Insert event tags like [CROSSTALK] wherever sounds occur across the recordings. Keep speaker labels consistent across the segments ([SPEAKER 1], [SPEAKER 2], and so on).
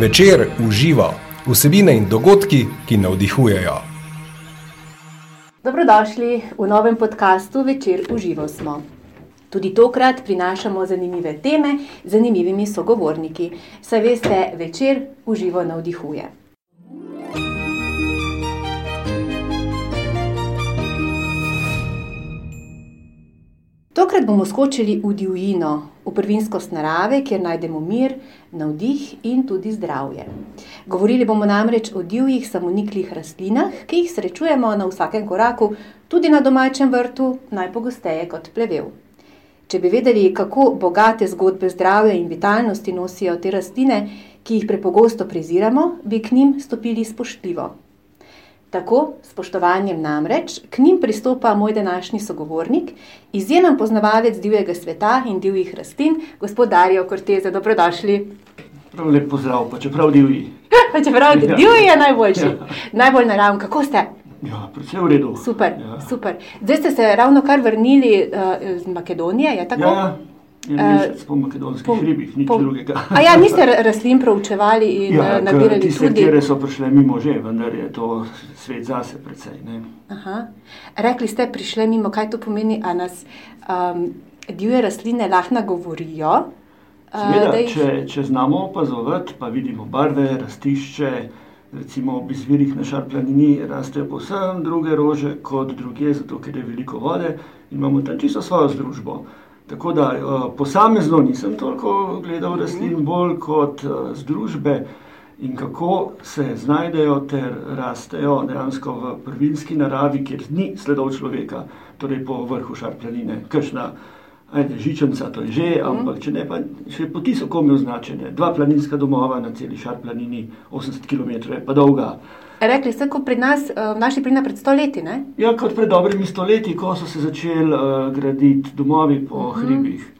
[SPEAKER 1] Večer uživa vsebine in dogodki, ki navdihujejo.
[SPEAKER 2] Dobrodošli v novem podkastu Večer uživa smo. Tudi tokrat prinašamo zanimive teme z zanimivimi sogovorniki. Saj veste, večer uživo navdihuje. Tokrat bomo skočili v divjino, v prvinskost narave, kjer najdemo mir, navdih in tudi zdravje. Govorili bomo namreč o divjih samoniklih rastlinah, ki jih srečujemo na vsakem koraku, tudi na domačem vrtu, najpogosteje kot plevel. Če bi vedeli, kako bogate zgodbe zdravja in vitalnosti nosijo te rastline, ki jih prepogosto preziramo, bi k njim stopili spoštljivo. Tako, spoštovanjem namreč, k njim pristopa moj današnji sogovornik, izjemen poznavalec divjega sveta in divjih rastlin, gospod Darijo Korteze. Dobrodošli.
[SPEAKER 3] Prav lep pozdrav, pa čeprav divji. [LAUGHS]
[SPEAKER 2] čeprav ja. divji je najboljši, ja. najbolj naravni. Kako ste?
[SPEAKER 3] Ja, predvsem v redu.
[SPEAKER 2] Super, ja. super. Zdaj ste se ravno kar vrnili uh, iz Makedonije, je tako?
[SPEAKER 3] Ja. Mesec po makedonskih po, hribih, nič po, drugega.
[SPEAKER 2] A ja, niste rastlin proučevali in ja, nabirali
[SPEAKER 3] tiste, tudi? Tiste, so prišle mimo že, vendar je to svet zase precej.
[SPEAKER 2] Rekli ste, prišle mimo, kaj to pomeni, a nas um, divje rastline lahko govorijo?
[SPEAKER 3] Seveda, uh, jih... če, če znamo opazovati, pa vidimo barve, rastišče, recimo ob izvirih na Šarplanini rastejo posebno druge rože kot druge, zato ker je veliko vode in imamo tam čisto svojo združbo. Tako da uh, posamezno nisem toliko gledal rastlin, bolj kot uh, združbe in kako se znajdejo ter rastejo dejansko v prvinski naravi, kjer ni sledov človeka, torej po vrhu šarplanine, kršna. Ajde, žičenca to je že, mhm. ampak če ne, pa še poti so komi označene. Dva planinska domova na celi šarplanini, 80 km je pa dolga.
[SPEAKER 2] Rekli ste, kot pri nas, eh, v naši prina pred stoletji?
[SPEAKER 3] Ja, kot pred dobrimi stoletji, ko so se začeli uh, graditi domovi po uh mhm. -huh. hribih,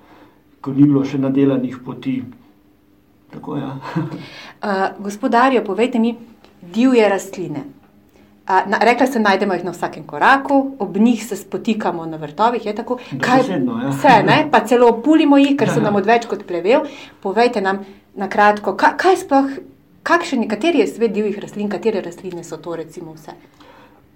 [SPEAKER 3] ko ni bilo še nadelanih poti. Tako, ja. [LAUGHS]
[SPEAKER 2] uh, gospodarjo, povejte mi, divje rastline. Uh, na, rekla sem, najdemo jih na vsakem koraku, ob njih se spotikamo na vrtovih.
[SPEAKER 3] Kaj, sedno, ja.
[SPEAKER 2] Vse, ne? [LAUGHS] pa celo pulimo jih, ker so nam odveč kot plevel. Povejte nam na kratko, kaj, kaj sploh kakšen, kateri je svet divjih rastlin, katere rastline so to, recimo, vse?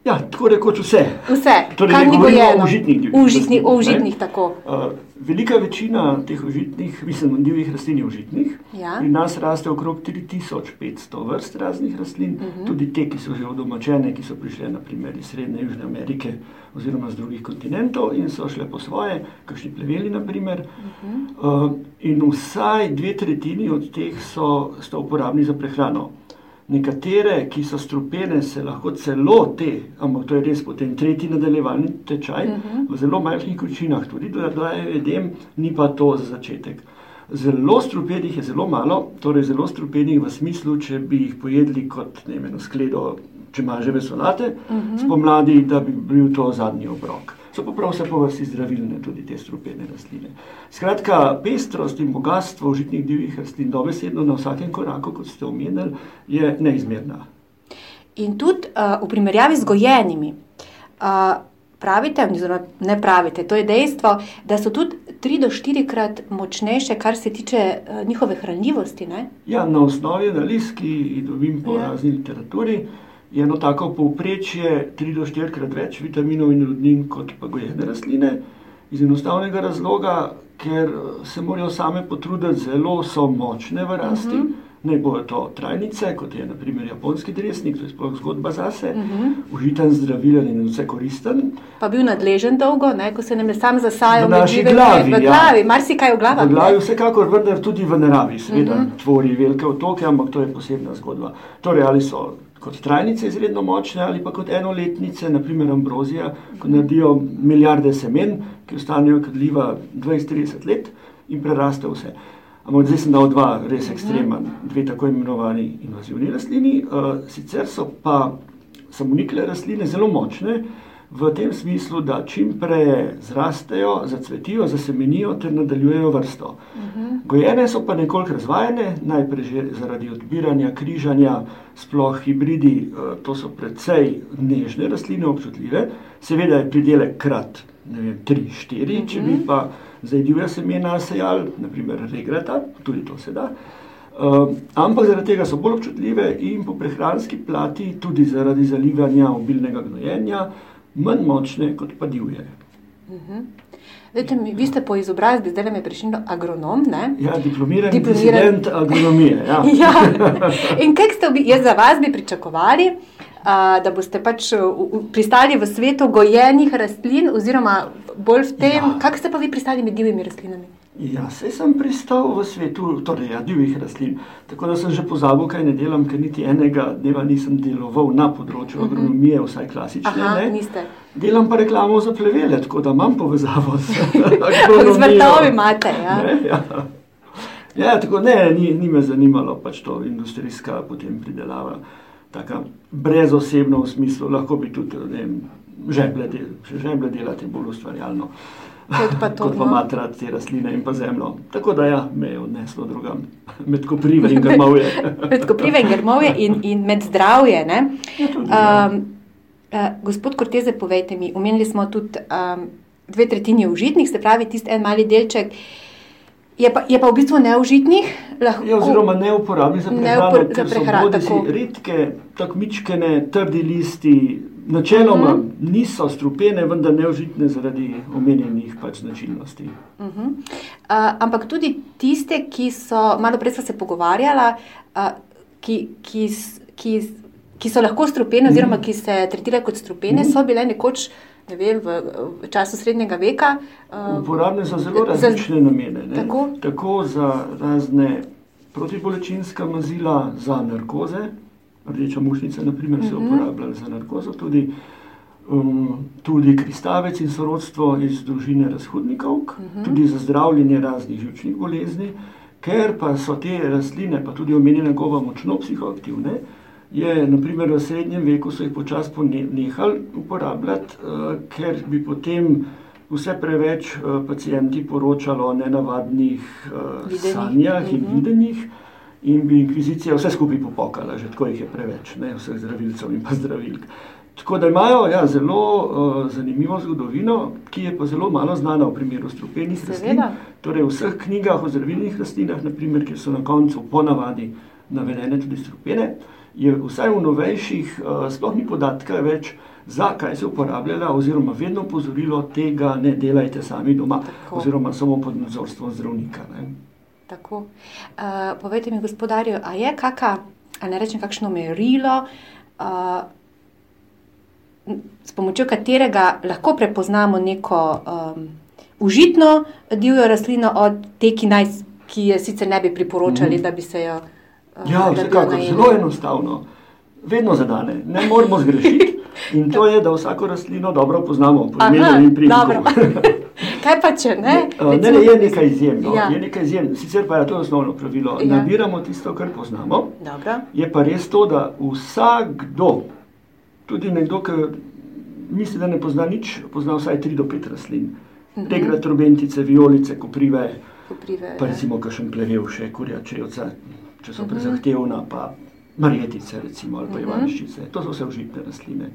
[SPEAKER 3] Ja, tako rekoč vse.
[SPEAKER 2] Vse,
[SPEAKER 3] torej, kar ni gojeno. Užitnih,
[SPEAKER 2] užitnih, užitnih tako. Uh,
[SPEAKER 3] velika večina teh užitnih, mislim, divjih rastlin je užitnih. Ja. Pri nas raste okrog 3500 vrst raznih rastlin, uh mhm. -huh. tudi te, ki so že odomačene, ki so prišle naprimer iz Srednje Južne Amerike oziroma z drugih kontinentov in so šle po svoje, kakšni pleveli naprimer. Uh -huh. uh, in vsaj dve tretjini od teh so, so uporabni za prehrano. Nekatere, ki so strupene, se lahko celo te, ampak to je res potem tretji nadaljevalni tečaj, uh mhm. -huh. v zelo majhnih količinah tudi dodajajo jedem, ni pa to za začetek. Zelo strupenih je zelo malo, torej zelo strupenih v smislu, če bi jih pojedli kot ne vem, skledo, če ima že vesolate, uh mhm. -huh. spomladi, da bi bil to zadnji obrok so pa prav vse po vrsti zdravilne, tudi te strupene rastline. Skratka, pestrost in bogatstvo užitnih divjih rastlin, dobesedno na vsakem koraku, kot ste omenili, je neizmerna.
[SPEAKER 2] In tudi uh, v primerjavi z gojenimi, uh, pravite, oziroma ne pravite, to je dejstvo, da so tudi tri do štirikrat močnejše, kar se tiče uh, njihove hranljivosti. Ne?
[SPEAKER 3] Ja, na osnovi analiz, ki jih dobim po ja. razni literaturi je eno tako povprečje 3 do 4 krat več vitaminov in rudnin kot pa gojene rastline. Iz enostavnega razloga, ker se morajo same potruditi, zelo so močne v rasti. Uh mhm. -huh. Ne bojo to trajnice, kot je naprimer japonski dresnik, to je sploh zgodba zase, uh mhm. -huh. užiten, zdravilen in vse koristen.
[SPEAKER 2] Pa bil nadležen dolgo, ne? ko se nam je sam zasajal
[SPEAKER 3] v naši glavi.
[SPEAKER 2] V glavi, ja. marsikaj v glavi.
[SPEAKER 3] V glavi vsekakor, vendar tudi v naravi, seveda, uh mhm. -huh. tvori velike otoke, ampak to je posebna zgodba. Torej, ali so kot trajnice izredno močne ali pa kot enoletnice, naprimer ambrozija, ko naredijo milijarde semen, ki ostanejo kadljiva 20-30 let in preraste vse. Ampak zdaj sem dal dva res ekstremna, dve tako imenovani invazivni rastlini, uh, sicer so pa samonikle rastline zelo močne, v tem smislu, da čim prej zrastejo, zacvetijo, zasemenijo ter nadaljujejo vrsto. Uh -huh. Gojene so pa nekoliko razvajene, najprej že zaradi odbiranja, križanja, sploh hibridi, eh, to so precej nežne rastline, občutljive, seveda je pridelek krat 3-4, uh -huh. če bi mhm. pa zdaj divja semena sejali, naprimer regrata, tudi to se da. Uh, ampak zaradi tega so bolj občutljive in po prehranski plati, tudi zaradi zalivanja obilnega gnojenja, manj močne kot pa divje. Uh.
[SPEAKER 2] -huh. Vete, mi, vi ste po izobrazbi, zdaj me prišli agronom. Ne?
[SPEAKER 3] Ja, diplomirani Diplomiran... agronomije. Ja. [LAUGHS]
[SPEAKER 2] ja. [LAUGHS] In kaj ste vi, jaz za vas bi pričakovali, a, da boste pač pristali v svetu gojenih rastlin, oziroma bolj v tem, ja. kako ste pa vi pristali med divjimi rastlinami?
[SPEAKER 3] Ja, se sem pristal v svetu torej, ja, divjih rastlin. Tako da sem že pozabil, kaj ne delam, ker niti enega dneva nisem deloval na področju mhm. agronomije, vsaj klasične. Aha,
[SPEAKER 2] niste.
[SPEAKER 3] Delam pa reklamo za plevele, tako da imam povezavo z [LAUGHS] [LAUGHS]
[SPEAKER 2] agronomijo. z vrtovi imate, ja.
[SPEAKER 3] Ne, ja. Ja, tako ne, ni, ni me zanimalo pač to industrijska potem pridelava. Taka brezosebno v smislu, lahko bi tudi, ne vem, žeble, del, žeble delati bolj ustvarjalno. Uh,
[SPEAKER 2] kot pa [LAUGHS] to.
[SPEAKER 3] Kot pa no. matra te rastline in pa zemljo. Tako da ja, me je odneslo drugam, [LAUGHS] med koprive in grmovje. [LAUGHS]
[SPEAKER 2] med koprive in grmovje in, in med zdravje. Ja, um, uh, gospod Korteze, povejte mi, omenili smo tudi um, dve tretjini užitnih, se pravi, tisti en mali delček. Je pa, je pa v bistvu neužitnih.
[SPEAKER 3] Lahko, je, oziroma neuporabni za prehrano, za prehrano so bodi redke, tako mičkene, trdi listi, Načeloma uh mhm. -huh. niso strupene, vendar neužitne zaradi omenjenih pač značilnosti. Uh
[SPEAKER 2] -huh. uh, ampak tudi tiste, ki so, malo prej smo se pogovarjali, uh, ki, ki, ki, ki so lahko strupene, uh -huh. oziroma ki se tretirajo kot strupene, uh -huh. so bile nekoč. Ne vem, v, v času srednjega veka.
[SPEAKER 3] Uh, Uporabne za zelo različne za, namene. Tako? tako za razne protibolečinska mazila, za narkoze, rdeča mušnica, naprimer, se je mhm. uporabljala za narkozo, tudi, um, tudi kristavec in sorodstvo iz družine razhodnikov, uh mhm. -huh. tudi za zdravljenje raznih žilčnih bolezni, ker pa so te rastline, pa tudi omenjene gova, močno psihoaktivne. Je, naprimer, v srednjem veku so jih počasi nehali uporabljati, uh, ker bi potem vse preveč uh, pacijenti poročali o nenavadnih uh, sanjah uh -huh. in mhm. videnjih in bi inkvizicija vse skupaj popokala, že tako jih je preveč, ne, vseh zdravilcev in pa zdravilk. Tako da imajo ja, zelo uh, zanimivo zgodovino, ki je pa zelo malo znana v primeru strupenih rastlin. Torej, v vseh knjigah o zdravilnih rastlinah, naprimer, ki so na koncu ponavadi navedene tudi strupene, je vsaj v novejših uh, sploh ni podatka več, zakaj se uporabljala, oziroma vedno pozorilo tega ne delajte sami doma, Tako. oziroma samo pod nadzorstvom zdravnika. Ne.
[SPEAKER 2] Tako. Uh, povejte mi, gospodarju, a je kakšno, ne rečem, kakšno merilo, uh, s pomočjo katerega lahko prepoznamo neko um, užitno divjo rastlino od te, ki, naj, ki je sicer ne bi priporočali, mm. da bi se jo.
[SPEAKER 3] Uh, ja, vsekakor, zelo enostavno, vedno zadane, ne moramo zgrešiti. [LAUGHS] In to je, da vsako rastlino dobro poznamo, po imenu in priimku. [LAUGHS]
[SPEAKER 2] Kaj pa če ne?
[SPEAKER 3] Ne, ne, ne je nekaj izjemno. Ja. Je nekaj izjemno. Sicer pa je to osnovno pravilo. Ja. Nabiramo tisto, kar poznamo.
[SPEAKER 2] Dobro.
[SPEAKER 3] Je pa res to, da vsakdo, tudi nekdo, ki misli, da ne pozna nič, pozna vsaj tri do pet rastlin. Mhm. Regrat, trobentice, violice, koprive, koprive pa recimo kakšen plevel še, kurja čevca, če so mhm. prezahtevna, pa marjetice recimo, ali pa mhm. ivaniščice. To so vse užitne rastline.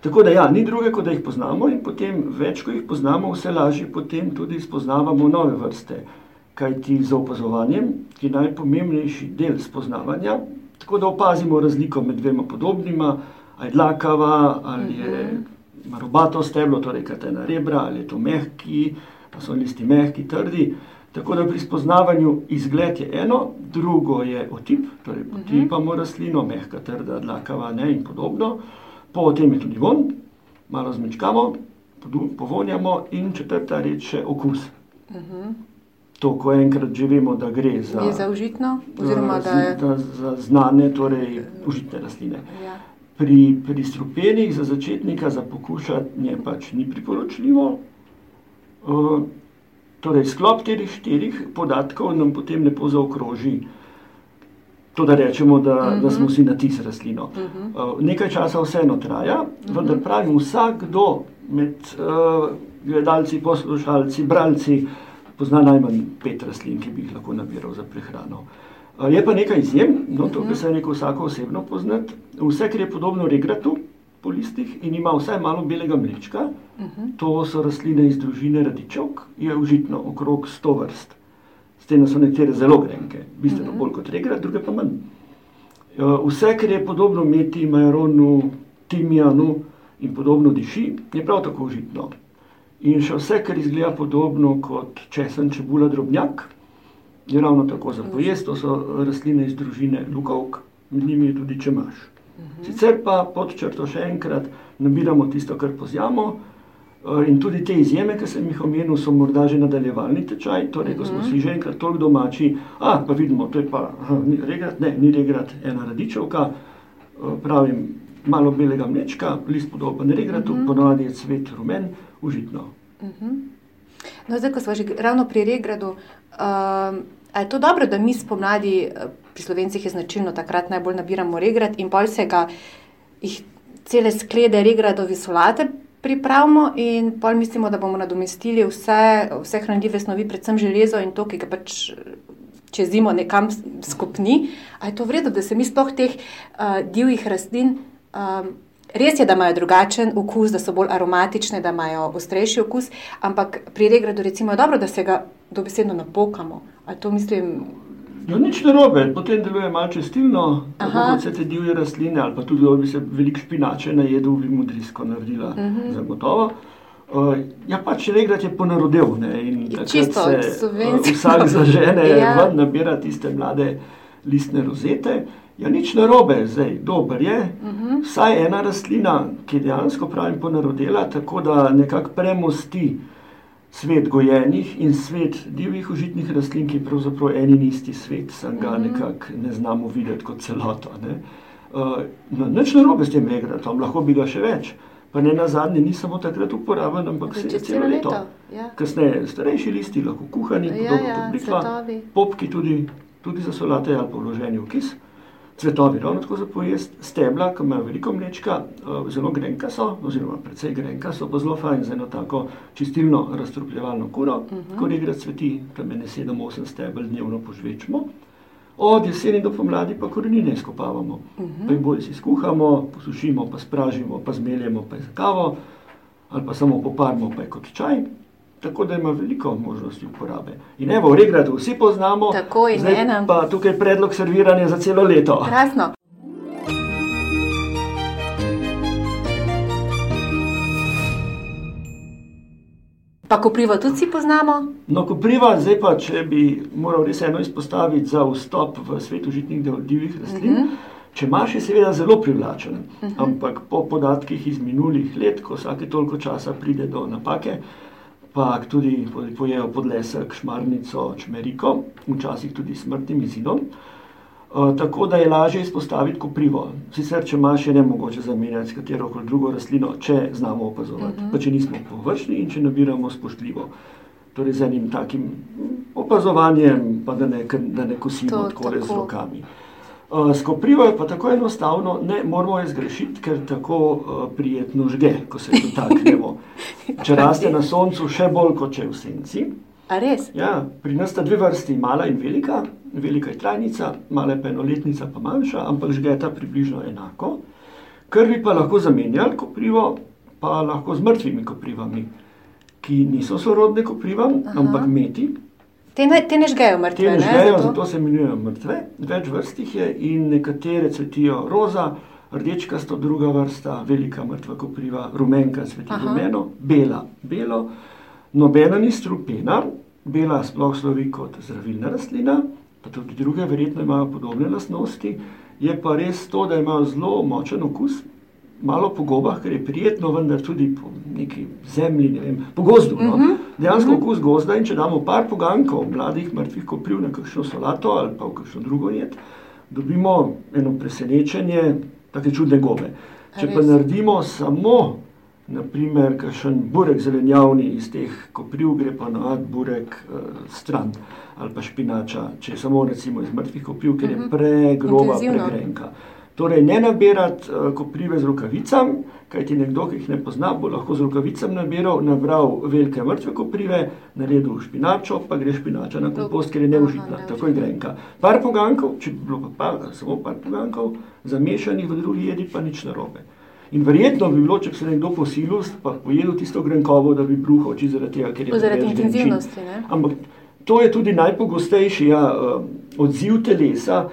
[SPEAKER 3] Tako da, ja, ni druge, kot da jih poznamo, in potem, več ko jih poznamo, vse lažje potem tudi spoznavamo nove vrste. Kaj ti z opazovanjem, ki je najpomembnejši del spoznavanja, tako da opazimo razliko med dvema podobnima, ali je dlakava, ali je mhm. robato steblo, torej katena rebra, ali je to mehki, pa so listi mehki, trdi. Tako da pri spoznavanju izgled je eno, drugo je otip, torej mhm. potipamo rastlino, mehka, trda, dlakava ne, in podobno potem je tudi von, malo zmečkamo, povonjamo in četrta reč je okus. Uh mhm. -huh. To, ko enkrat že vemo, da gre za,
[SPEAKER 2] za užitno, oziroma
[SPEAKER 3] da je za, za znane, torej užitne rastline. Ja. Pri, pri strupenih za začetnika za pokušanje pač ni priporočljivo. Uh, torej, sklop teh štirih podatkov nam potem lepo zaokroži To, da rečemo, da, uh -huh. da smo mhm. vsi na tis rastlino. Uh -huh. uh, nekaj časa vseeno traja, uh -huh. vendar pravim, vsakdo med uh, gledalci, poslušalci, bralci pozna najmanj pet rastlin, ki bi jih lahko nabiral za prehrano. Uh, je pa nekaj izjem, no, to bi se neko vsako osebno poznati. Vse, kar je podobno regratu po listih in ima vsaj malo belega mlečka, uh -huh. to so rastline iz družine radičok, je užitno okrog 100 vrst. S tem so nekatere zelo grenke, bistveno mhm. bolj kot regrat, druge pa manj. Vse, kar je podobno meti, majaronu, timijanu in podobno diši, je prav tako užitno. In še vse, kar izgleda podobno kot česen, čebula, drobnjak, je ravno tako za pojest. To so rastline iz družine lukovk, med njimi je tudi čemaš. Mhm. Sicer pa pod črto še enkrat nabiramo tisto, kar pozjamo. Eh, in tudi te izjeme, ki sem jih omenil, so morda že nadaljevalni tečaj, torej, ko smo mhm. si že enkrat toliko domači, a pa vidimo, to je pa aha, ni regrat, ne, ni regrat, ena radičevka, eh, pravim, malo belega mlečka, list podoben regratu, uh mhm. -huh. ponovadi je cvet rumen, užitno. Uh.
[SPEAKER 2] -huh. No, zdaj, ko smo že ravno pri regradu, uh, je to dobro, da mi spomladi, pri slovencih je značilno, takrat najbolj nabiramo regrat in pol se ga, jih cele sklede regradovi solate pripravimo in pol mislimo, da bomo nadomestili vse, vse hranljive snovi, predvsem železo in to, ki ga pač čez zimo nekam skupni. Ali je to vredno, da se mi sploh teh uh, divjih rastlin. Um, res je, da imajo drugačen okus, da so bolj aromatične, da imajo ostrejši okus, ampak pri regradu recimo, je dobro, da se ga dobesedno napokamo. Ali to mislim?
[SPEAKER 3] No, nič ne robe, potem deluje malo čestilno, kot se te divje rastline, ali pa tudi, da bi se veliko špinače najedel, bi modrisko naredila, uh mhm. -huh. zagotovo. Uh, ja, pač regrat je ponarodel ne, in
[SPEAKER 2] čisto
[SPEAKER 3] se uh, vsak zažene [LAUGHS] ja. ven nabira tiste mlade listne rozete. Ja, nič ne robe, zdaj dober je. Uh mhm. -huh. Vsaj ena rastlina, ki dejansko pravim ponarodela, tako da nekako premosti uh, svet gojenih in svet divjih užitnih rastlin, ki je pravzaprav en in isti svet, sem ga mhm. nekako ne znamo videti kot celoto. Ne. Uh, no, nič ne robe s tem regratom, lahko bi ga še več. Pa ne na zadnje, ni samo takrat uporaben, ampak se je celo leto. Ja. Kasneje starejši listi, lahko kuhani, ja, podobno ja, kot popki tudi, tudi za solate ali pa vloženi v kis. Uh, cvetovi, ravno tako za pojest, stebla, ki imajo veliko mlečka, eh, zelo grenka so, oziroma precej grenka so, pa zelo fajn za eno tako čistilno razstrupljevalno kuro, uh -huh. ko regra cveti, tam je ne 7-8 stebel dnevno požvečemo. Od jeseni do pomladi pa korenine izkopavamo, uh -huh. pa jih bolj si skuhamo, posušimo, pa spražimo, pa zmeljemo, pa je za kavo, ali pa samo poparimo, pa je kot čaj. Tako da ima veliko možnosti uporabe. In evo, regrad vsi poznamo.
[SPEAKER 2] Tako in ena.
[SPEAKER 3] Pa tukaj je predlog serviranja za celo leto.
[SPEAKER 2] Krasno. Pa kopriva tudi si poznamo?
[SPEAKER 3] No, kopriva, zdaj pa, če bi moral res eno izpostaviti za vstop v svet užitnih divjih rastlin. Uh mhm. -huh. Če imaš, je seveda zelo privlačen, uh mhm. -huh. ampak po podatkih iz minulih let, ko vsake toliko časa pride do napake, uh, pa tudi pojejo podlesek, šmarnico, čmeriko, včasih tudi smrtnim izidom. Uh, tako da je lažje izpostaviti koprivo. Sicer, če imaš, je ne mogoče zamenjati s katero koli drugo rastlino, če znamo opazovati, uh mhm. -huh. pa če nismo površni in če nabiramo spoštljivo. Torej, z enim takim opazovanjem, pa da ne, da ne kosimo tako z rokami. Uh, s koprivo je pa tako enostavno, ne moramo je zgrešiti, ker tako uh, prijetno žge, ko se dotaknemo. [LAUGHS] Če raste na soncu, še bolj kot če v senci. Ja, pri nas sta dve vrsti, mala in velika. Velika je trajnica, mala je pa enoletnica, pa manjša, ampak žgeta približno enako. Krvi pa lahko zamenjali koprivo, pa lahko z mrtvimi koprivami, ki niso sorodne koprivam, Aha. ampak meti.
[SPEAKER 2] Te ne, te ne žgejo mrtve.
[SPEAKER 3] Te ne žgejo, zato? zato se imenujejo mrtve. Več vrst jih je in nekatere cvetijo roza, rdečka sto druga vrsta, velika mrtva kopriva, rumenka cveti rumeno, bela, belo, nobena ni strupena, bela sploh slovi kot zdravilna rastlina, pa tudi druge verjetno imajo podobne lastnosti. Je pa res to, da imajo zelo močen okus, malo po gobah, ker je prijetno, vendar tudi po neki zemlji, ne vem, po gozdu. No? Uh mhm. -huh. Dejansko uh mhm. -huh. okus gozda in če damo par pogankov, mladih mrtvih kopriv na kakšno solato ali pa v kakšno drugo jed, dobimo eno presenečenje, take čudne gobe. Če pa naredimo samo, naprimer, kakšen burek zelenjavni iz teh kopriv, gre pa na burek uh, stran ali pa špinača, če je samo recimo iz mrtvih kopriv, ker je mhm. pregroba, pregrenka. Torej, ne nabirati uh, koprive z rokavicami, kajti nekdo, ki jih ne pozna, bo lahko z rokavicami nabiral, nabral velike mrtve koprive, naredil špinačo, pa gre špinača na kompost, ker je neužitna, tako je grenka. Par pogankov, če bi bilo pa, pa samo par pogankov, zamešanih v drugi jedi, pa nič narobe. In verjetno bi bilo, če bi se nekdo posilil, pa pojedel tisto grenkovo, da bi bruhal, če zaradi tega, ker je to
[SPEAKER 2] zaradi intenzivnosti.
[SPEAKER 3] Ampak to je tudi najpogostejši ja, odziv telesa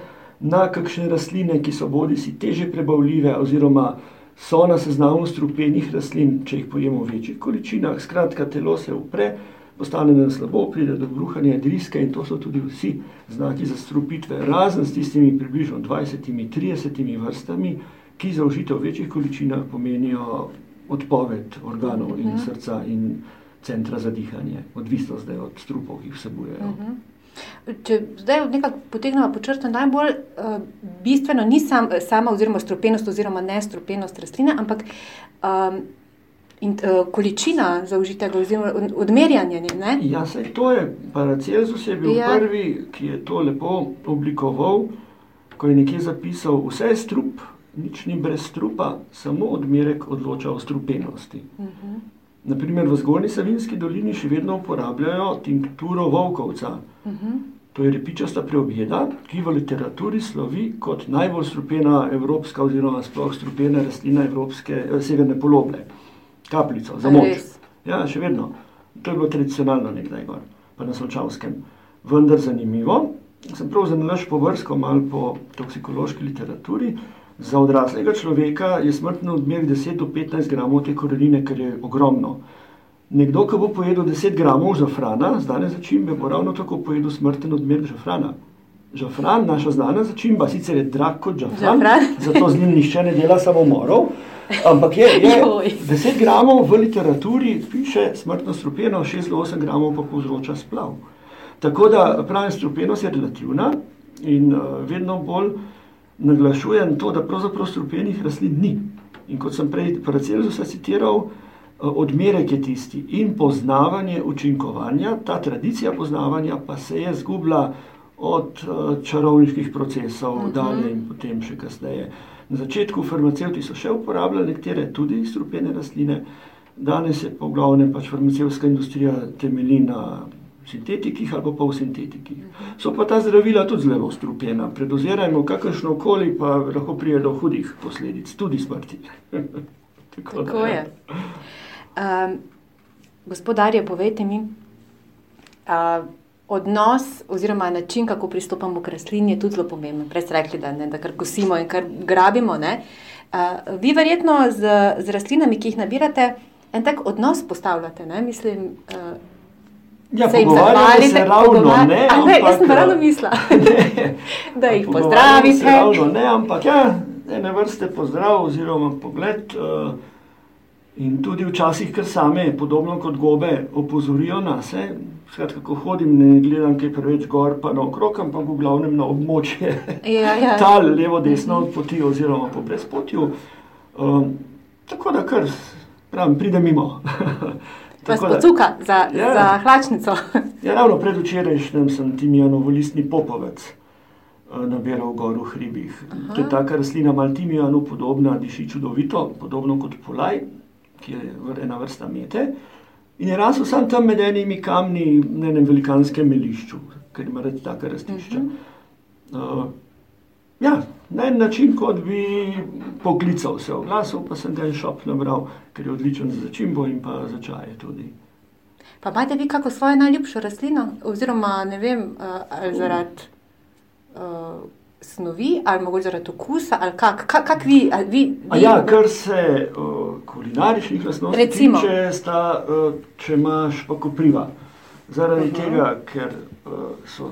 [SPEAKER 3] na kakšne rastline, ki so bodi si teže prebavljive, oziroma so na seznamu strupenih rastlin, če jih pojemo v večjih količinah. Skratka, telo se upre, postane nam slabo, pride do bruhanja driske in to so tudi vsi znaki za strupitve, razen s tistimi približno 20-30 vrstami, ki za užitev v večjih količinah pomenijo odpoved organov in mhm. srca in centra za dihanje, odvisno zdaj od strupov, ki jih vsebujejo. Mhm.
[SPEAKER 2] Če zdaj nekako potegnemo po črto, najbolj uh, bistveno ni sam, sama oziroma strupenost oziroma nestrupenost rastline, ampak um, in, uh, količina zaužitega oziroma odmerjanje. Ne?
[SPEAKER 3] Ja, sej to je, Paracelsus je bil ja. prvi, ki je to lepo oblikoval, ko je nekje zapisal, vse je strup, nič ni brez strupa, samo odmerek odloča o strupenosti. Uh mhm. -huh. Naprimer, v Zgornji Savinski dolini še vedno uporabljajo tinkturo volkovca. Uh mhm. -huh. To je repičasta preobjeda, ki v literaturi slovi kot najbolj strupena evropska oziroma sploh strupena rastlina evropske eh, severne poloble. Kapljico, za moč. Ja, še vedno. To je bilo tradicionalno nekdaj gor, pa na Sočavskem. Vendar zanimivo, sem prav zanimiv povrsko malo po toksikološki literaturi, Za odraslega človeka je smrtno odmer 10 do 15 gramov te korenine, kar je ogromno. Nekdo, ki bo pojedel 10 gramov žafrana, znane začimbe, bo ravno tako pojedel smrten odmer žafrana. Žafran, naša znana začimba, sicer je drag kot žafran, žafran. [LAUGHS] zato z njim nišče ne dela samomorov, ampak je, je 10 gramov v literaturi piše smrtno strupeno, 6 do 8 gramov pa povzroča splav. Tako da pravim, strupenost je relativna in uh, vedno bolj naglašujem to, da pravzaprav strupenih rastlin ni. In kot sem prej Paracelsusa citiral, eh, odmerek je tisti in poznavanje učinkovanja, ta tradicija poznavanja pa se je zgubila od uh, čarovniških procesov uh mhm. -huh. dalje in potem še kasneje. Na začetku farmacevti so še uporabljali nekatere tudi strupene rastline, danes je pa v glavnem pač farmacevska industrija temelji na sintetikih ali pa v sintetikih. So pa ta zdravila tudi zelo strupena. Predozirajmo kakršno koli, pa lahko prije do hudih posledic, tudi smrti. [LAUGHS]
[SPEAKER 2] Tako, Tako je. Um, gospodarje, povejte mi, uh, odnos oziroma način, kako pristopamo k rastlini, je tudi zelo pomemben. Prej ste rekli, da, ne, da kar kosimo in kar grabimo. Uh, vi verjetno z, z rastlinami, ki jih nabirate, en tak odnos postavljate. Ne? Mislim, uh,
[SPEAKER 3] Ja, se jim zahvalite, ravno ne.
[SPEAKER 2] Ampak, ne, jaz sem ravno mislila, [LAUGHS] da jih pozdravite.
[SPEAKER 3] Ravno ne, ampak ja, ene vrste pozdrav oziroma pogled. Uh, in tudi včasih, ker same, podobno kot gobe, opozorijo nas. Skratka, ko hodim, ne gledam, kaj preveč gor, pa naokrog, ampak v glavnem na območje
[SPEAKER 2] ja, ja. [LAUGHS]
[SPEAKER 3] tal, levo, desno od poti oziroma po brezpotju. Um, tako da kar, pravim, pride mimo. [LAUGHS]
[SPEAKER 2] Pa spocuka za, ja, za hlačnico.
[SPEAKER 3] ja, ravno predvčerajšnjem sem timijano volistni popovec uh, nabiral gor v hribih. Aha. To je taka rastlina maltimijano podobna, diši čudovito, podobno kot polaj, ki je ena vrsta mete. In je rasel sam tam med enimi kamni na enem velikanskem melišču, ker ima reči taka rastišča. Uh -huh. uh, Ja, na en način, kot bi poklical vse oglasov, pa sem ga en šop nabral, ker je odličen za čimbo in pa za čaje tudi.
[SPEAKER 2] Pa imate vi kako svojo najljubšo rastlino, oziroma ne vem, ali zaradi uh, snovi, ali mogoče zaradi okusa, ali kak, kak, kak vi, vi, vi
[SPEAKER 3] ja, kar se uh, kulinaričnih lastnosti tiče, sta, uh, če imaš pa kopriva. Uh -huh. tega, ker so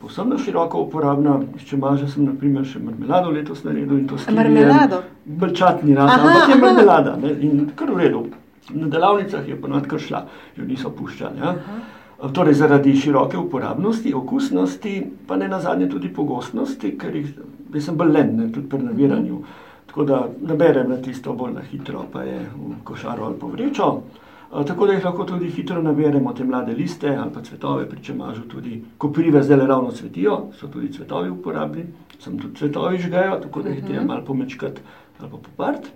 [SPEAKER 3] posebno široko uporabna. Če imaš, sem naprimer še marmelado letos naredil in to
[SPEAKER 2] skrbim. Marmelado?
[SPEAKER 3] Brčatni rad, ampak je marmelada ne? in kar v redu. Na delavnicah je ponad kar šla, jo niso puščali. Ja? Torej, zaradi široke uporabnosti, okusnosti, pa ne na zadnje tudi pogostnosti, ker jih, sem bolj len, ne, tudi pri nabiranju. Tako da naberem na tisto bolj na hitro, pa je v košaro ali povrečo. Tako da jih lahko tudi hitro naberemo, te mlade liste ali pa cvetove, pri čemažu tudi koprive zdaj ravno cvetijo, so tudi cvetovi uporabni, sem tudi cvetovi žgajo, tako da jih treba mhm. malo pomečkati ali pa popart.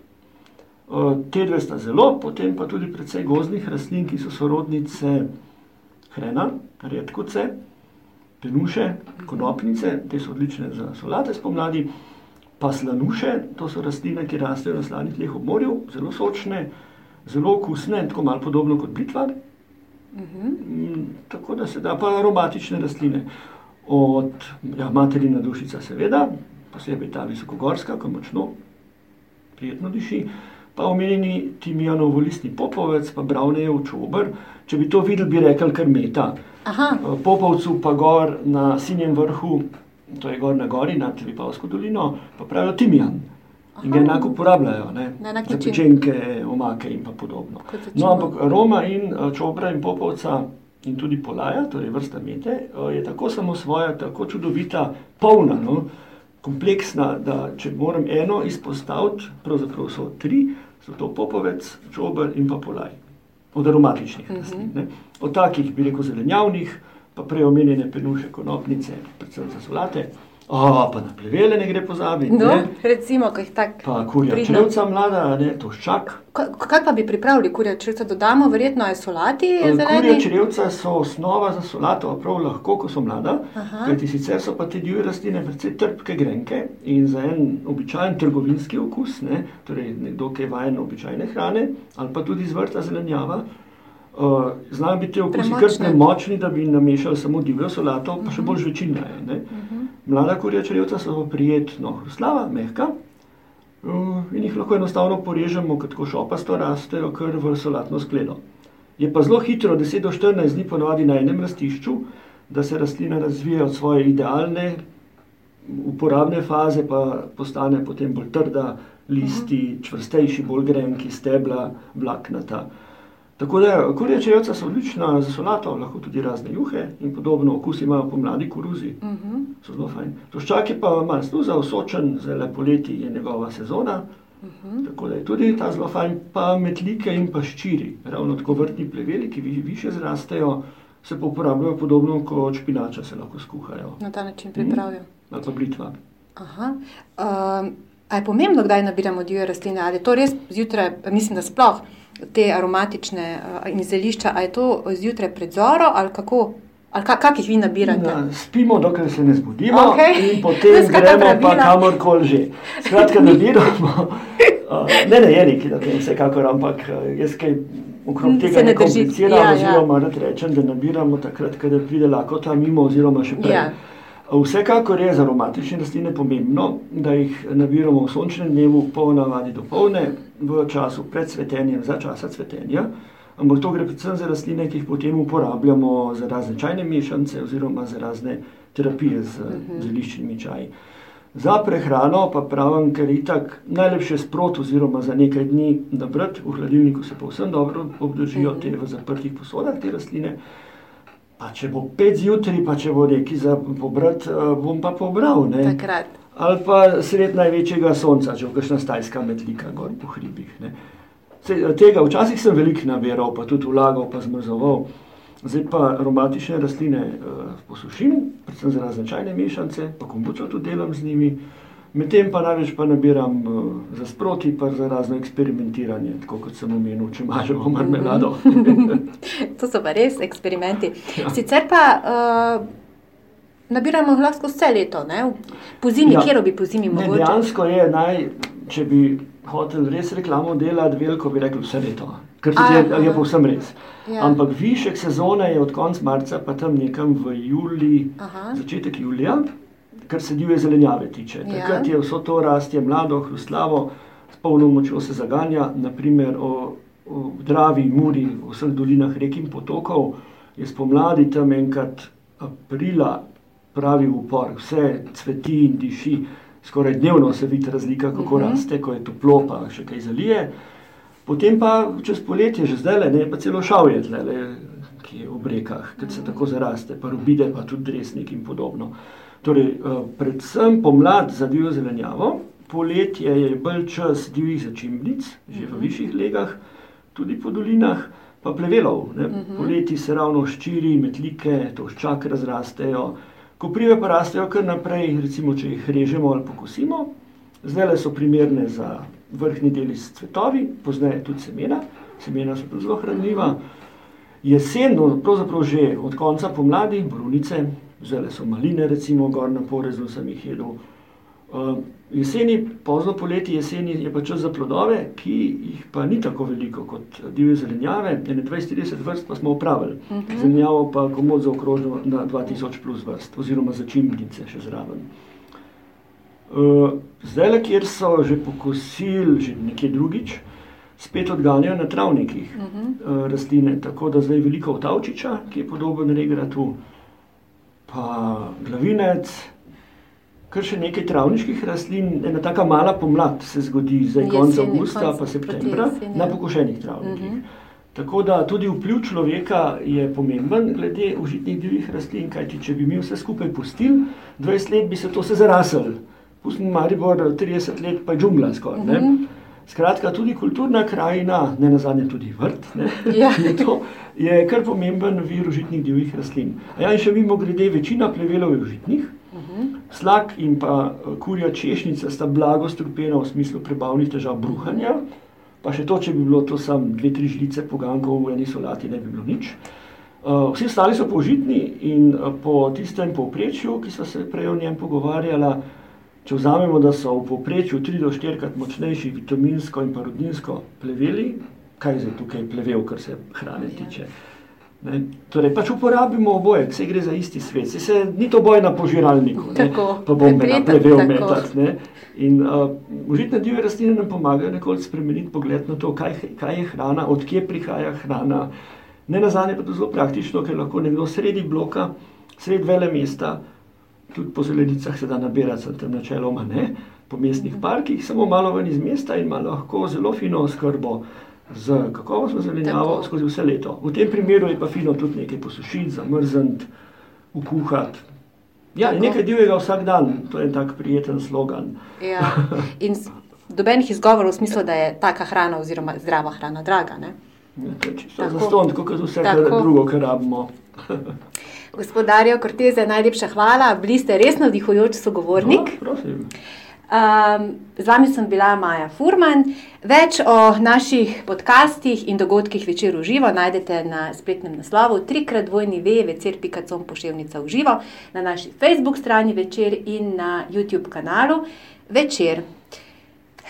[SPEAKER 3] Te dve sta zelo, potem pa tudi precej gozdnih rastlin, ki so sorodnice hrena, redkoce, penuše, konopnice, te so odlične za solate spomladi, pa slanuše, to so rastline, ki rastejo na slanih tleh ob morju, zelo sočne, zelo okusne, tako malo podobno kot blitva. Uh -huh. Tako da se da pa aromatične rastline. Od ja, materina dušica, seveda, posebej ta visokogorska, ki močno, prijetno diši, pa omenjeni timijanov volistni popovec, pa bravnejev čober. Če bi to videli, bi rekel kar meta. Aha. Popovcu pa gor na sinjem vrhu, to je gor na gori, nad Vipavsko dolino, pa pravijo timijan. In ga enako uporabljajo, ne? za pečenke, omake in podobno. No, ampak Roma in čobra in popovca in tudi polaja, torej vrsta mete, je tako samo svoja, tako čudovita, polna, no? kompleksna, da če moram eno izpostaviti, pravzaprav so tri, so to popovec, čobr in pa polaj. Od aromatičnih mhm. rastlin. Uh -huh. Od takih, bi rekel, zelenjavnih, pa prej omenjene penuše, konopnice, predvsem za solate. O, pa na plevele ne gre pozabiti.
[SPEAKER 2] No, recimo, kaj tak.
[SPEAKER 3] Pa kurja črevca mlada, ne, toščak.
[SPEAKER 2] Kaj pa bi pripravili kurja črevca? Dodamo verjetno je solati zeleni?
[SPEAKER 3] Kurja črevca so osnova za solato, prav lahko, ko so mlada. Kajti sicer so pa te divje rastline precej trpke grenke in za en običajen trgovinski okus, ne, torej nekdo, ki je vajen običajne hrane, ali pa tudi z vrta zelenjava, Uh, Znajo biti okusi kar premočni, da bi namešali samo divjo solato, pa še bolj žvečina je. Uh -huh. Mlada kurja črevca so prijetno hrustljava, mehka uh, in jih lahko enostavno porežemo, kot ko šopasto rastejo, kar v solatno skledo. Je pa zelo hitro, 10 do 14 dni ponovadi na enem rastišču, da se rastlina razvije od svoje idealne uporabne faze, pa postane potem bolj trda, listi, uh čvrstejši, bolj grenki, stebla, vlaknata. Tako da kurje čevca so odlična za solato, lahko tudi razne juhe in podobno, okus imajo pomladi koruzi. Uh mhm. -huh. So zelo fajn. Toščak je pa malo sluza, osočen, zelo poleti je njegova sezona. Uh mhm. -huh. Tako da je tudi ta zelo fajn, pa metlike in pa ščiri, ravno tako vrtni pleveli, ki više zrastejo, se pa uporabljajo podobno kot špinača, se lahko skuhajo.
[SPEAKER 2] Na ta način pripravijo. Hmm.
[SPEAKER 3] Ali pa blitva.
[SPEAKER 2] Aha. Um, a je pomembno, kdaj nabiramo divje rastline? Ali je to res zjutraj, mislim, da sploh? Te aromatične uh, in zelišča, ali je to zjutraj pred zoro ali kako? Ali ka, kak jih vi nabirate?
[SPEAKER 3] Na, spimo, dokler se ne zbudimo, okay. in potem [LAUGHS] gremo pa kamorkoli že. Skratka, nabiramo. Uh, [LAUGHS] ne, ne, je neki, da tem vsekakor, ampak jaz kaj okrog tega ne kompliciram, ja, oziroma ja. rečem, da nabiramo takrat, kada pride lakota mimo, oziroma še prej. Ja. Vsekakor je za aromatične rastline pomembno, da jih nabiramo v sončnem dnevu, po navadi do polne, v času pred cvetenjem, za časa cvetenja. Ampak to gre predvsem za rastline, ki jih potem uporabljamo za razne čajne mešance oziroma za razne terapije z mhm. zeliščnimi čaji. Za prehrano pa pravim, ker je tako najlepše sprot oziroma za nekaj dni nabrati, v hladilniku se povsem dobro obdržijo mhm. te v zaprtih posodah te rastline. Pa če bo pet zjutraj, pa če bo neki za pobrati, eh, bom pa pobral. Ali pa sred največjega sonca, če bo kakšna stajska metlika gor po hribih. Se, tega včasih sem veliko nabiral, pa tudi vlagal, pa zmrzoval. Zdaj pa aromatične rastline uh, posušim, predvsem za razne čajne mešance, pa kombučo tudi delam z njimi. Medtem pa največ pa nabiram uh, za sproti, pa za razno eksperimentiranje, tako kot sem omenil, če imaš marmelado. [LAUGHS]
[SPEAKER 2] to so pa res eksperimenti. Ja. Sicer pa uh, nabiramo lahko vse leto, ne? po zimi, ja. kjer bi po zimi mogli.
[SPEAKER 3] Dejansko je naj, če bi hotel res reklamo delati, veliko bi rekel vse leto. Ker se je, je povsem res. Ja. Ampak višek sezone je od konca marca, pa tam nekam v juli, Aha. začetek julija kar se divje zelenjave tiče. Ja. Takrat je vso to rastje mlado, hruslavo, s polno močjo se zaganja, naprimer o, o Dravi, Muri, v vseh dolinah rek in potokov, je spomladi tam enkrat aprila pravi upor, vse cveti in diši, skoraj dnevno se vidi razlika, kako uh mhm. -huh. raste, ko je toplo, pa še kaj zalije. Potem pa čez poletje, že zdaj le, pa celo šavje tle, ki je v rekah, ker se tako zaraste, pa rubide, pa tudi resnik in podobno. Torej, eh, predvsem pomlad za divjo zelenjavo, poletje je bolj čas divjih začimblic, že v mhm. višjih legah, tudi po dolinah, pa plevelov. Ne? Mhm. Poleti se ravno ščiri, metlike, toščak razrastejo, koprive pa rastejo kar naprej, recimo, če jih režemo ali pokosimo. Zdaj so primerne za vrhni deli s cvetovi, pozneje tudi semena, semena so zelo hranljiva. Jesen, pravzaprav že od konca pomladi, brunice, zdaj so maline, recimo, gor na porezu sem jih jedel. Uh, jeseni, pozno poleti, jeseni je pa čas za plodove, ki jih pa ni tako veliko kot divje zelenjave. 20-30 vrst pa smo upravili, uh mhm. -huh. zelenjavo pa komod zaokrožimo na 2000 plus vrst, oziroma začimbnice še zraven. Uh, zdaj, kjer so že pokosili, že nekje drugič, spet odganjajo na travnikih uh -huh. uh, rastline. Tako da zdaj veliko avtavčiča, ki je podoben regratu, pa glavinec kar še nekaj travniških rastlin, ena tako mala pomlad se zgodi, zdaj konec avgusta, pa septembra, na pokošenih travnikih. Uh mhm. -huh. Tako da tudi vpliv človeka je pomemben glede užitnih divjih rastlin, kajti če bi mi vse skupaj pustili, 20 let bi se to se zarasel. Pustimo Maribor 30 let, pa je džungla skoraj. Uh mhm. -huh. Skratka, tudi kulturna krajina, ne na zadnje tudi vrt, ja. [LAUGHS] je, to, je kar pomemben vir užitnih divjih rastlin. Ja, in še mimo grede, večina plevelov je užitnih, Slak in pa eh, kurja češnjica sta blago strupena v smislu prebavnih težav bruhanja. Pa še to, če bi bilo to samo dve, tri žlice pogankov v eni solati, ne bi bilo nič. Uh, vsi ostali so požitni in uh, po tistem povprečju, ki smo se prej o njem pogovarjali, če vzamemo, da so v povprečju 3 do 4 krat močnejši vitaminsko in parodinsko pleveli, kaj je tukaj plevel, kar se hrane tiče. Ne, torej, pač uporabimo oboje, vse gre za isti svet, se, se, ni to boj na požiralniku, tako, pa bombe na plevel metati. In uh, užitne divje rastline nam pomagajo nekoliko spremeniti pogled na to, kaj, kaj je hrana, odkje prihaja hrana. Ne na zadnje pa to zelo praktično, ker lahko nekdo sredi bloka, sredi vele mesta, tudi po zelenicah se da nabirati, tam načeloma ne, po mestnih parkih, samo malo ven iz mesta in ima lahko zelo fino oskrbo z kakovostno zelenjavo skozi vse leto. V tem primeru je pa fino tudi nekaj posušiti, zamrzniti, ukuhati. Ja, nekaj divjega vsak dan, to je tak prijeten slogan.
[SPEAKER 2] Ja. [LAUGHS] In dobenih izgovorov v smislu, da je taka hrana oziroma zdrava hrana draga. Ne?
[SPEAKER 3] Ja, to je čisto zaston, tako kot vse kar drugo, kar rabimo.
[SPEAKER 2] Gospodarjo Korteze, najlepša hvala, bili ste res navdihujoč sogovornik.
[SPEAKER 3] No, prosim.
[SPEAKER 2] Um, z vami sem bila Maja Furman. Več o naših podcastih in dogodkih večer v živo najdete na spletnem naslovu trikratvojni ve.com pošiljnica v živo, na naši Facebook strani večer in na YouTube kanalu večer.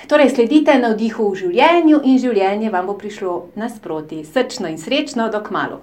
[SPEAKER 2] Torej, sledite na vdihu v življenju in življenje vam bo prišlo nasproti. Srčno in srečno, dok malo.